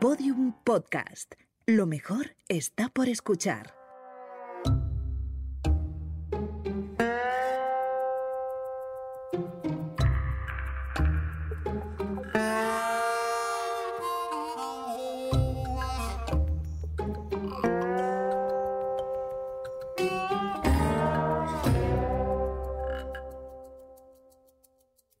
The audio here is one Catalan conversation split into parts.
Podium Podcast. Lo mejor está por escuchar.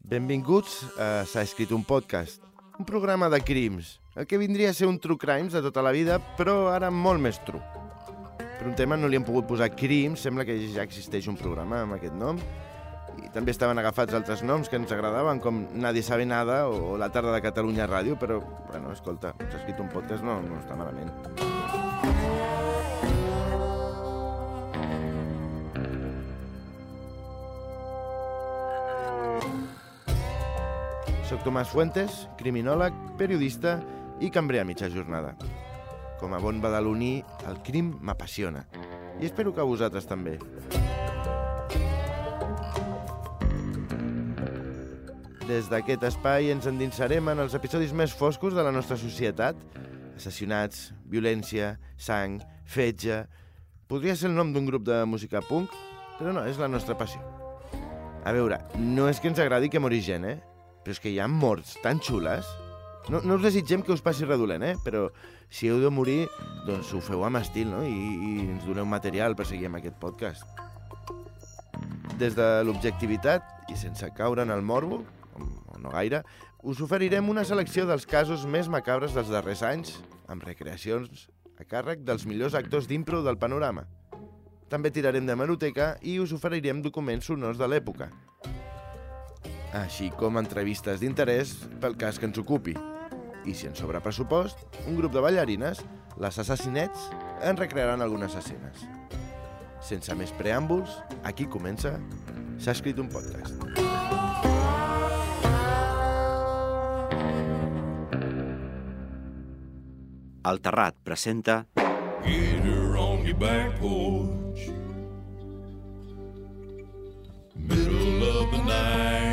Benvinguts a S'ha escrit un podcast, programa de crims, el que vindria a ser un true crimes de tota la vida, però ara molt més true. Per un tema no li han pogut posar crims, sembla que ja existeix un programa amb aquest nom, i també estaven agafats altres noms que ens agradaven, com Nadie sabe nada o La tarda de Catalunya Ràdio, però, bueno, escolta, s'ha escrit un podcast, no, no està malament. Soc Tomàs Fuentes, criminòleg, periodista i cambrer a mitja jornada. Com a bon badaloní, el crim m'apassiona. I espero que a vosaltres també. Des d'aquest espai ens endinsarem en els episodis més foscos de la nostra societat. Assassinats, violència, sang, fetge... Podria ser el nom d'un grup de música punk, però no, és la nostra passió. A veure, no és que ens agradi que mori gent, eh? Però és que hi ha morts tan xules. No, no us desitgem que us passi redolent, eh? Però si heu de morir, doncs ho feu amb estil, no? I, i ens doneu material per seguir amb aquest podcast. Des de l'objectivitat i sense caure en el morbo, o no gaire, us oferirem una selecció dels casos més macabres dels darrers anys, amb recreacions a càrrec dels millors actors d'impro del panorama. També tirarem de meroteca i us oferirem documents sonors de l'època, així com entrevistes d'interès pel cas que ens ocupi. I si en sobra pressupost, un grup de ballarines, les assassinets, en recrearan algunes escenes. Sense més preàmbuls, aquí comença S'ha escrit un podcast. El Terrat presenta Get her on your back porch. Middle of the night.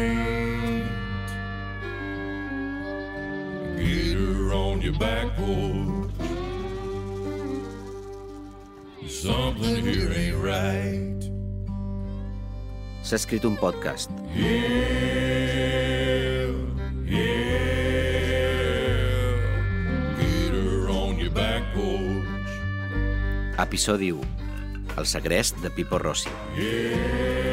On your back porch. Something here ain't right. S'ha escrit un podcast. Yeah, yeah. Get her on your back porch. Episodi 1. El segrest de Pipo Rossi. Yeah,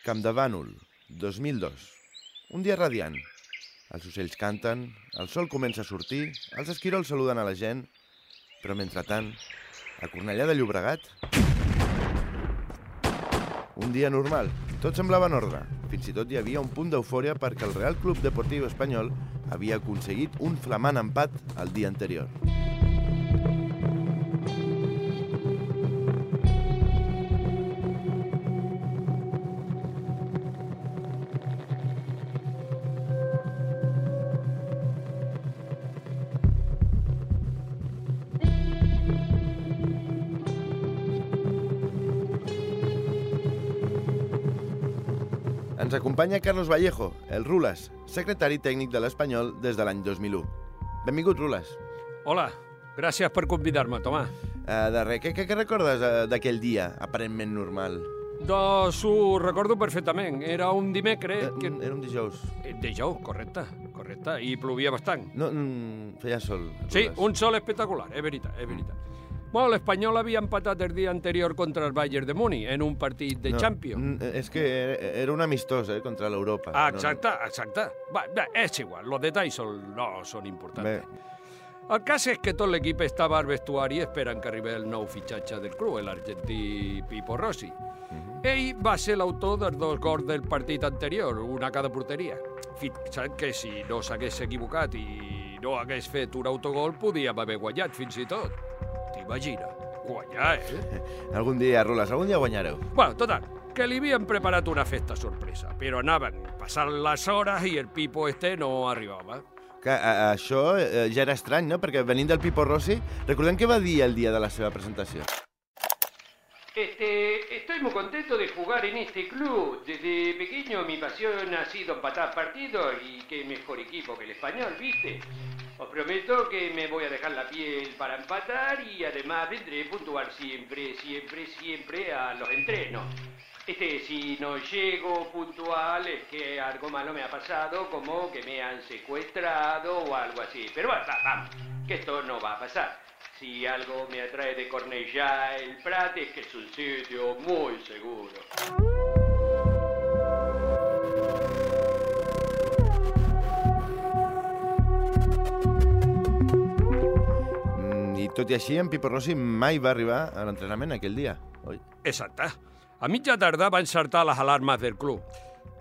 Camp de Bànol, 2002. Un dia radiant. Els ocells canten, el sol comença a sortir, els esquirols saluden a la gent, però mentrestant, a Cornellà de Llobregat... Un dia normal, tot semblava en ordre. Fins i tot hi havia un punt d'eufòria perquè el Real Club Deportiu Espanyol havia aconseguit un flamant empat el dia anterior. Ens acompanya Carlos Vallejo, el Rules, secretari tècnic de l'Espanyol des de l'any 2001. Benvingut, Rules. Hola, gràcies per convidar-me, Tomà. Uh, de res, què, què, què recordes uh, d'aquell dia, aparentment normal? Doncs ho recordo perfectament. Era un dimecres... Eh, Que... Era un dijous. Eh, Dijous, correcte, correcte. I plovia bastant. No, mm, feia sol. Sí, un sol espectacular, és veritat, és veritat. Bueno, l'Espanyol havia empatat el dia anterior contra el Bayern de Múnich en un partit de no, Champions. És que era, un amistós, eh, contra l'Europa. Ah, No, exacte, exacte. Va, va, és igual, els detalls són, no són Bé, importants. El cas és que tot l'equip estava al vestuari esperant que arribés el nou fitxatge del club, l'argentí Pipo Rossi. mhm. Ell va ser l'autor dels dos gols del partit anterior, una a cada porteria. Fixa't que si no s'hagués equivocat i no hagués fet un autogol, podíem haver guanyat fins i tot. T'imagina, guanyar, eh? algun dia, Rules, algun dia guanyareu. Bueno, total, que que li havien preparat una festa sorpresa, però anaven passant les hores i el Pipo este no arribava. Que a, això eh, ja era estrany, no? Perquè venint del Pipo Rossi, recordem què va dir el dia de la seva presentació. Este, estoy muy contento de jugar en este club. Desde pequeño mi pasión ha sido empatar partidos y qué mejor equipo que el español, ¿viste? Os prometo que me voy a dejar la piel para empatar y además vendré puntual siempre, siempre, siempre a los entrenos. Este, si no llego puntual es que algo malo me ha pasado, como que me han secuestrado o algo así. Pero va, vamos, que esto no va a pasar. Si algo me atrae de Cornellá el Prat es que es un sitio muy seguro. Tot i així, en Pipo Rossi mai va arribar a l'entrenament aquell dia. Oi? Exacte. A mitja tarda va encertar les alarmes del club.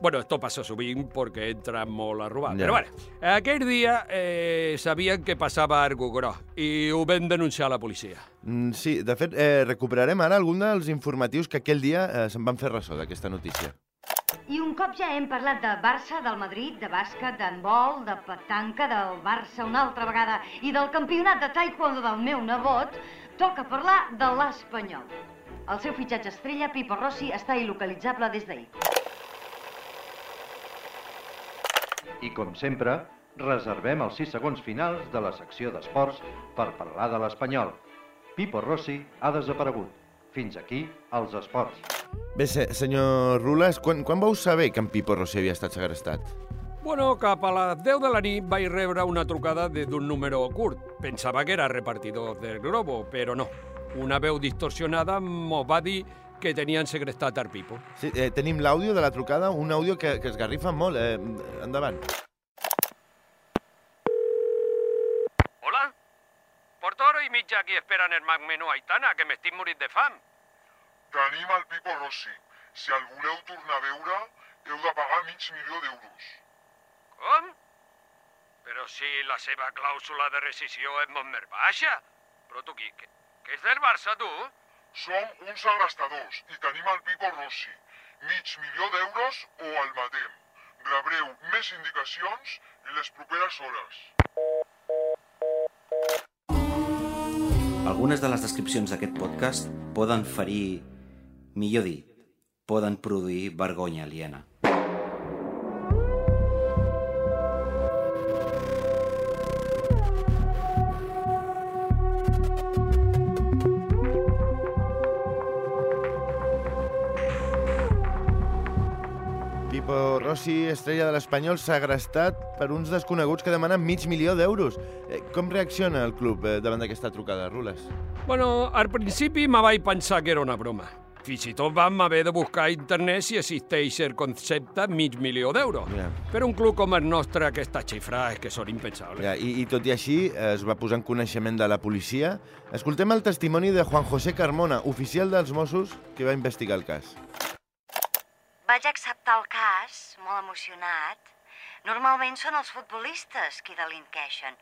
Bueno, esto passa sovint perquè entren molt a robar. Ja. Però bueno, aquell dia eh, sabien que passava algo gros i ho vam denunciar a la policia. Mm, sí, de fet, eh, recuperarem ara algun dels informatius que aquell dia eh, se'n van fer ressò d'aquesta notícia. I un cop ja hem parlat de Barça, del Madrid, de bàsquet, d'handbol, de petanca, del Barça una altra vegada i del campionat de taekwondo del meu nebot, toca parlar de l'Espanyol. El seu fitxatge estrella, Pipo Rossi, està il·localitzable des d'ahir. I com sempre, reservem els 6 segons finals de la secció d'esports per parlar de l'Espanyol. Pipo Rossi ha desaparegut. Fins aquí els esports. Bé, se senyor Rules, quan, quan vau saber que en Pipo Rossi havia estat segrestat? Bueno, cap a les 10 de la nit vaig rebre una trucada de- d'un número curt. Pensava que era repartidor del Globo, però no. Una veu distorsionada mos va dir que tenien segrestat el Pipo. Sí, eh, tenim l'àudio de la trucada, un àudio que, que es garrifa molt. Eh, endavant. Hola? Porto hora i mitja aquí esperant el Mac Menú Aitana, que m'estic morint de fam. Tenim el Pipo Rossi. Si el voleu tornar a veure, heu de pagar mig milió d'euros. Com? Però si la seva clàusula de rescisió és molt més baixa. Però tu qui? Que, que és del Barça, tu? Som uns segrestadors i tenim el Pipo Rossi. Mig milió d'euros o el matem. Rebreu més indicacions en les properes hores. Algunes de les descripcions d'aquest podcast poden ferir, millor dit, poden produir vergonya aliena. Pipo Rossi, estrella de l'Espanyol, segrestat per uns desconeguts que demanen mig milió d'euros. Eh, com reacciona el club eh, davant d'aquesta trucada, Rules? Bueno, al principi me vaig pensar que era una broma. Fins i tot vam haver de buscar a internet si existeix el concepte mig milió d'euros. Ja. Per un club com el nostre, aquesta xifra és que són impensables. Ja, i, I tot i així eh, es va posar en coneixement de la policia. Escoltem el testimoni de Juan José Carmona, oficial dels Mossos, que va investigar el cas. Vaig acceptar el cas, molt emocionat. Normalment són els futbolistes qui delinqueixen,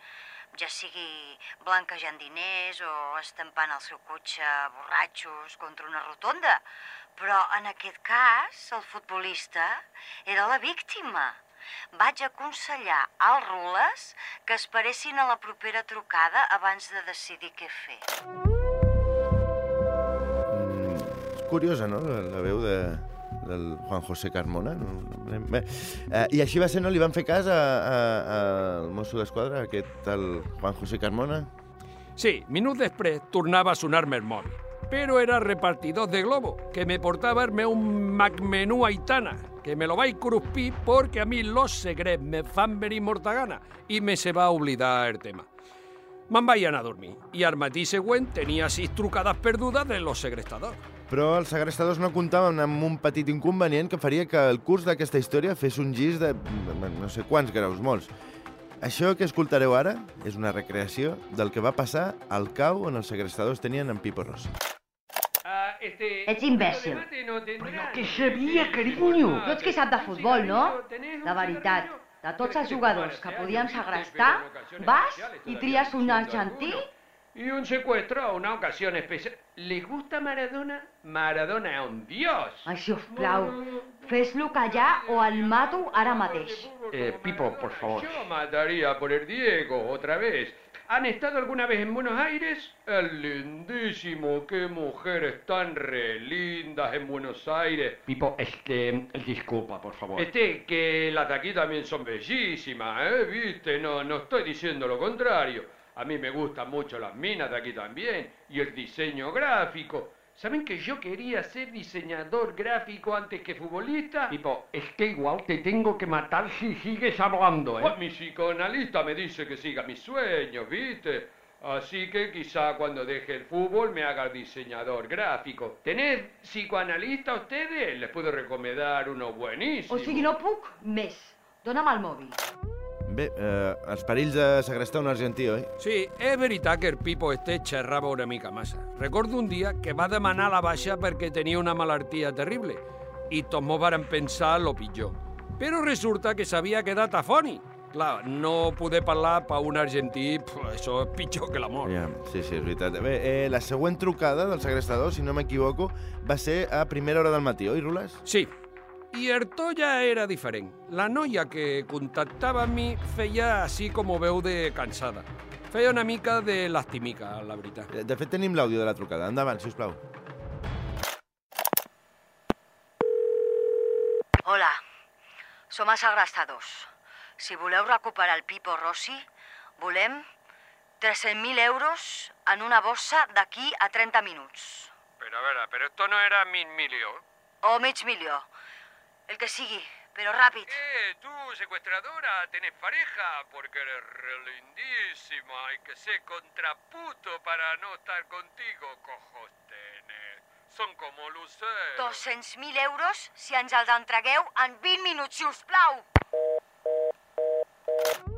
ja sigui blanquejant diners o estampant el seu cotxe borratxos contra una rotonda. Però en aquest cas, el futbolista era la víctima. Vaig aconsellar als rules que esperessin a la propera trucada abans de decidir què fer. Mm, és curiosa, no?, la, la veu de, del Juan José Carmona. Bé, eh, I així va ser, no? Li van fer cas a, a, a, al mosso d'esquadra, aquest Juan José Carmona? Sí, minuts després tornava a sonar-me el mòbil. Però era repartidor de globo, que me portava el meu Macmenú Aitana, que me lo vaig cruspir perquè a mi los secrets me fan venir molta gana i me se va oblidar el tema. Me'n vaig anar a dormir i al matí següent tenia sis trucades perdudes de los segrestadors. Però els segrestadors no comptaven amb un petit inconvenient que faria que el curs d'aquesta història fes un gis de no sé quants graus, molts. Això que escoltareu ara és una recreació del que va passar al cau on els segrestadors tenien en Pipo Rossi. Ah, este, Ets imbècil. No tendrán. que sabia, carinyo. Tu ets qui sap de futbol, no? De veritat, de tots els jugadors que podíem segrestar, vas i tries un argentí? Y un secuestro a una ocasión especial. ¿Les gusta Maradona? Maradona es un dios. Ai, si us plau, fes-lo callar o el mato ara mateix. Eh, Pipo, por favor. Yo mataría por el Diego otra vez. ¿Han estado alguna vez en Buenos Aires? Es lindísimo, qué mujeres tan re lindas en Buenos Aires. Pipo, este, disculpa, por favor. Este, que las de aquí también son bellísimas, ¿eh? ¿Viste? No, no estoy diciendo lo contrario. A mí me gustan mucho las minas de aquí también. Y el diseño gráfico. ¿Saben que yo quería ser diseñador gráfico antes que futbolista? Pipo, es que igual te tengo que matar si sigues hablando, ¿eh? Pues mi psicoanalista me dice que siga mis sueños, ¿viste? Así que quizá cuando deje el fútbol me haga diseñador gráfico. ¿Tenés psicoanalista ustedes? Les puedo recomendar uno buenísimo. O sigui, no puc més. Dóna'm el mòbil. Bé, eh, els perills de segrestar un argentí, oi? Sí, és veritat que el Pipo este xerrava una mica massa. Recordo un dia que va demanar la baixa perquè tenia una malaltia terrible i tots mos varen pensar lo pitjor. Però resulta que s'havia quedat afònic. Clar, no poder parlar per un argentí, pf, això és pitjor que la mort. Ja, sí, sí, és veritat. Bé, eh, la següent trucada del segrestador, si no m'equivoco, va ser a primera hora del matí, oi, Rules? Sí, i el to ja era diferent. La noia que contactava amb mi feia així com veu de cansada. Feia una mica de lastimica, la veritat. De fet, tenim l'àudio de la trucada. Endavant, si us plau. Hola, som els segrestadors. Si voleu recuperar el Pipo Rossi, volem 300.000 euros en una bossa d'aquí a 30 minuts. Pero a ver, pero esto no era mil millón. O mig milió. El que sigui, però ràpid. Eh, tú, secuestradora, tenés pareja, porque eres re lindísima. Hay que ser contraputo para no estar contigo, cojos tenés. Son como luceros. 200.000 euros si ens els entregueu en 20 minuts, si us plau.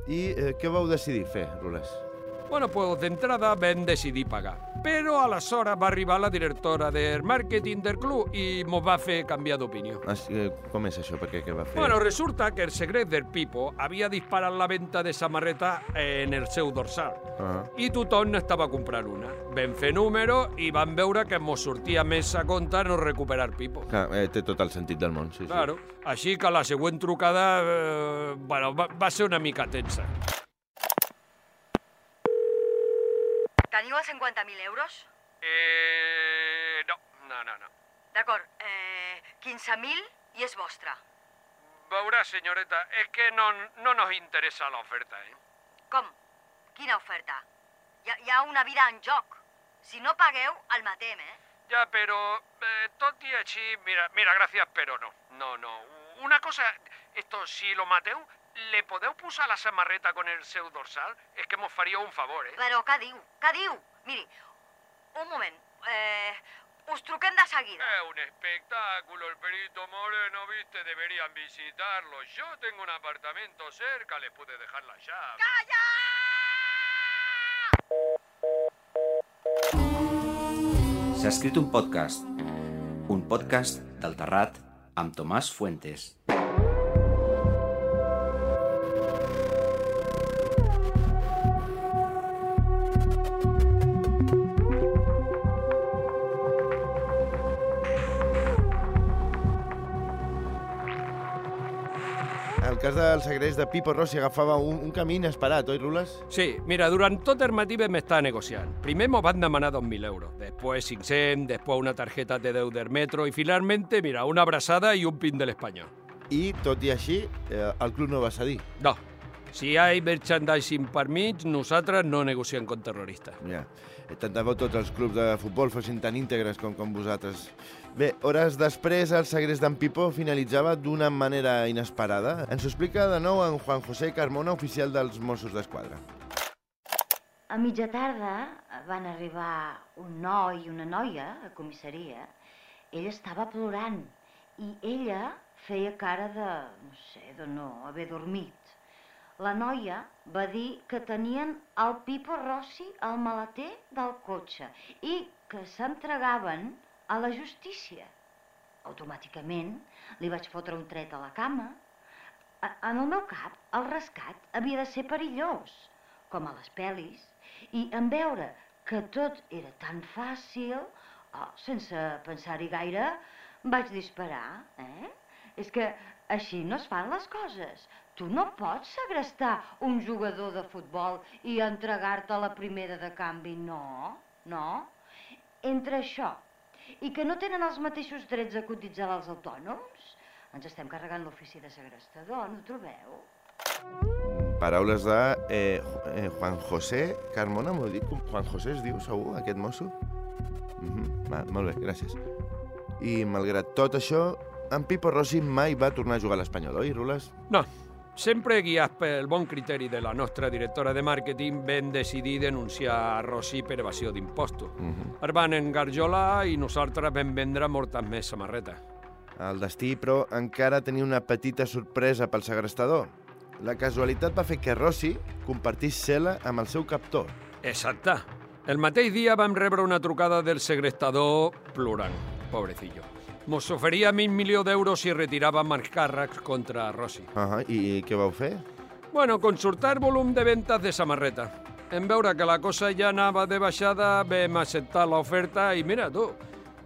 I eh, què vau decidir fer, Rules? Bueno, pues d'entrada vam decidir pagar. Però aleshores va arribar la directora del màrqueting del club i mos va fer canviar d'opinió. Ah, sí, com és això? Per què? Què va fer? Bueno, resulta que el secret del Pipo havia disparat la venda de samarreta en el seu dorsal. Ah. I tothom n'estava comprant una. Vam fer número i vam veure que mos sortia més a compte no recuperar Pipo. Clar, eh, té tot el sentit del món, sí, sí. Claro. Així que la següent trucada eh, bueno, va, va ser una mica tensa. Teniu els 50.000 euros? Eh, no, no, no, no. D'acord, eh, 15.000 i és vostre. Veurà, senyoreta, és que no, no nos interessa l'oferta, eh? Com? Quina oferta? Hi ha, hi ha una vida en joc. Si no pagueu, el matem, eh? Ya, pero eh, tot i així, mira, mira, gracias, pero no. No, no. Una cosa, esto, si lo mateu, le podeu posar la samarreta con el seu dorsal? És que mos faria un favor, eh? Però què diu? Què diu? Miri, un moment. Eh, us truquem de seguida. Es un espectáculo, el Perito Moreno, viste, deberían visitarlo. Yo tengo un apartamento cerca, les pude dejar la llave. S'ha escrit un podcast, un podcast del Terrat amb Tomàs Fuentes. Cas del segrest de Pipo Rossi agafava un, un camí inesperat, oi, Rules? Sí, mira, durant tot el matí vam estar negociant. Primer mos van demanar 2.000 euros, després 500, després una tarjeta de 10 del metro i finalmente, mira, una abraçada i un pin de l'Espanyol. I, tot i així, eh, el club no va cedir. No, si hi ha merchandising per mig, nosaltres no negociem con terroristes. Ja. Tant de bo tots els clubs de futbol fossin tan íntegres com, com vosaltres. Bé, hores després, el segrest d'en Pipo finalitzava d'una manera inesperada. Ens ho explica de nou en Juan José Carmona, oficial dels Mossos d'Esquadra. A mitja tarda van arribar un noi i una noia a comissaria. Ell estava plorant i ella feia cara de, no sé, de no haver dormit. La noia va dir que tenien el Pipo Rossi al maleter del cotxe i que s'entregaven a la justícia. Automàticament li vaig fotre un tret a la cama. A- En el meu cap, el rescat havia de ser perillós, com a les pel·lis, i en veure que tot era tan fàcil, oh, sense pensar-hi gaire, vaig disparar, eh? És que així no es fan les coses. Tu no pots segrestar un jugador de futbol i entregar-te a la primera de canvi, no, no. Entre això i que no tenen els mateixos drets a cotitzar als autònoms, ens estem carregant l'ofici de segrestador, no trobeu? Paraules de eh, eh, Juan José Carmona, m'ho dic? Juan José es diu, segur, aquest mosso? Mm -hmm. Va, molt bé, gràcies. I malgrat tot això, en Pipo Rossi mai va tornar a jugar a l'Espanyol, oi, Rules? No, sempre guiats pel bon criteri de la nostra directora de màrqueting, vam decidir denunciar a Rossi per evasió d'impostos. Mm -hmm. El van engarjolar i nosaltres vam vendre moltes més samarretes. El destí, però, encara tenia una petita sorpresa pel segrestador. La casualitat va fer que Rossi compartís cel·la amb el seu captor. Exacte. El mateix dia vam rebre una trucada del segrestador plorant, pobrecillo. Mos oferia mig milió d'euros si retiràvem els càrrecs contra Rossi. Uh -huh. I, I què vau fer? Bueno, consultar volum de ventas de samarreta. En veure que la cosa ja anava de baixada, vam acceptar l'oferta i mira tu,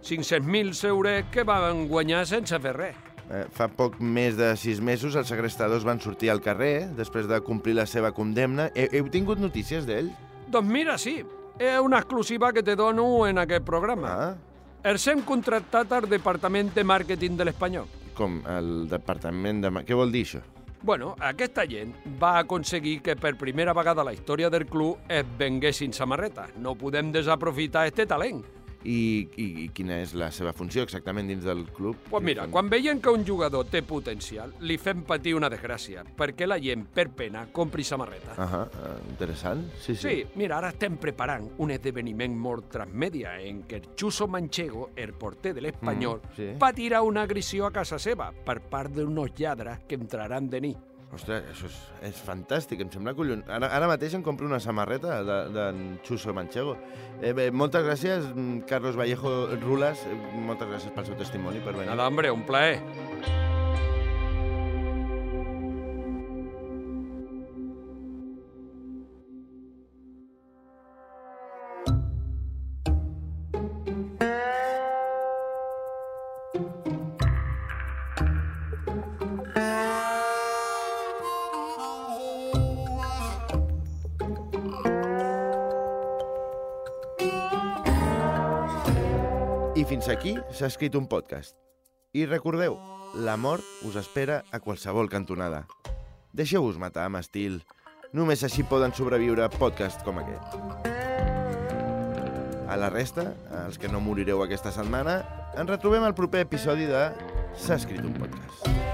500.000 euros que van guanyar sense fer res. Eh, fa poc més de sis mesos els segrestadors van sortir al carrer després de complir la seva condemna. He, heu tingut notícies d'ell? Doncs mira, sí. És una exclusiva que te dono en aquest programa. Ah, Els hem contractat al Departament de Màrqueting de l'Espanyol. com el departament de... Què vol dir això? Bueno, aquesta gent va aconseguir que per primera vegada a la història del club es venguessin samarretes. No podem desaprofitar este talent. I, i, i quina és la seva funció exactament dins del club? Pues mira, quan veiem que un jugador té potencial, li fem patir una desgràcia, perquè la gent, per pena, compri samarreta. Ah, interessant. Sí, sí. Sí, mira, ara estem preparant un esdeveniment molt transmèdia en què el Chuso Manchego, el porter de l'Espanyol, Mm, sí. patirà una agressió a casa seva per part d'uns lladres que entraran de nit. Ostres, això és, és fantàstic, em sembla collon... Ara, ara mateix em compro una samarreta d'en de, d'en Chuso Manchego. Eh, bé, moltes gràcies, mm, Carlos Vallejo Rulas, eh, moltes gràcies pel seu testimoni, per venir. Nada, hombre, un plaer. Fins aquí s'ha escrit un podcast. I recordeu, la mort us espera a qualsevol cantonada. Deixeu-vos matar amb estil. Només així poden sobreviure podcasts com aquest. A la resta, els que no morireu aquesta setmana, ens retrobem al proper episodi de S'ha escrit un podcast.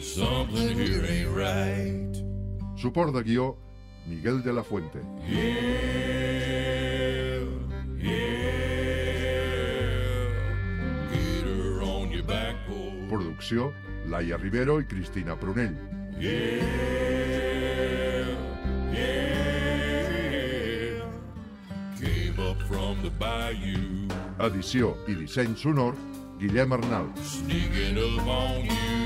Something here ain't right. Suport de guió, Miguel de la Fuente. Yeah, yeah. Get her on your back porch. Producció, Laia Rivero i Cristina Prunell. Yeah, yeah. Came up from the bayou, Edició i disseny sonor, Guillem Arnal. sneaking up on you.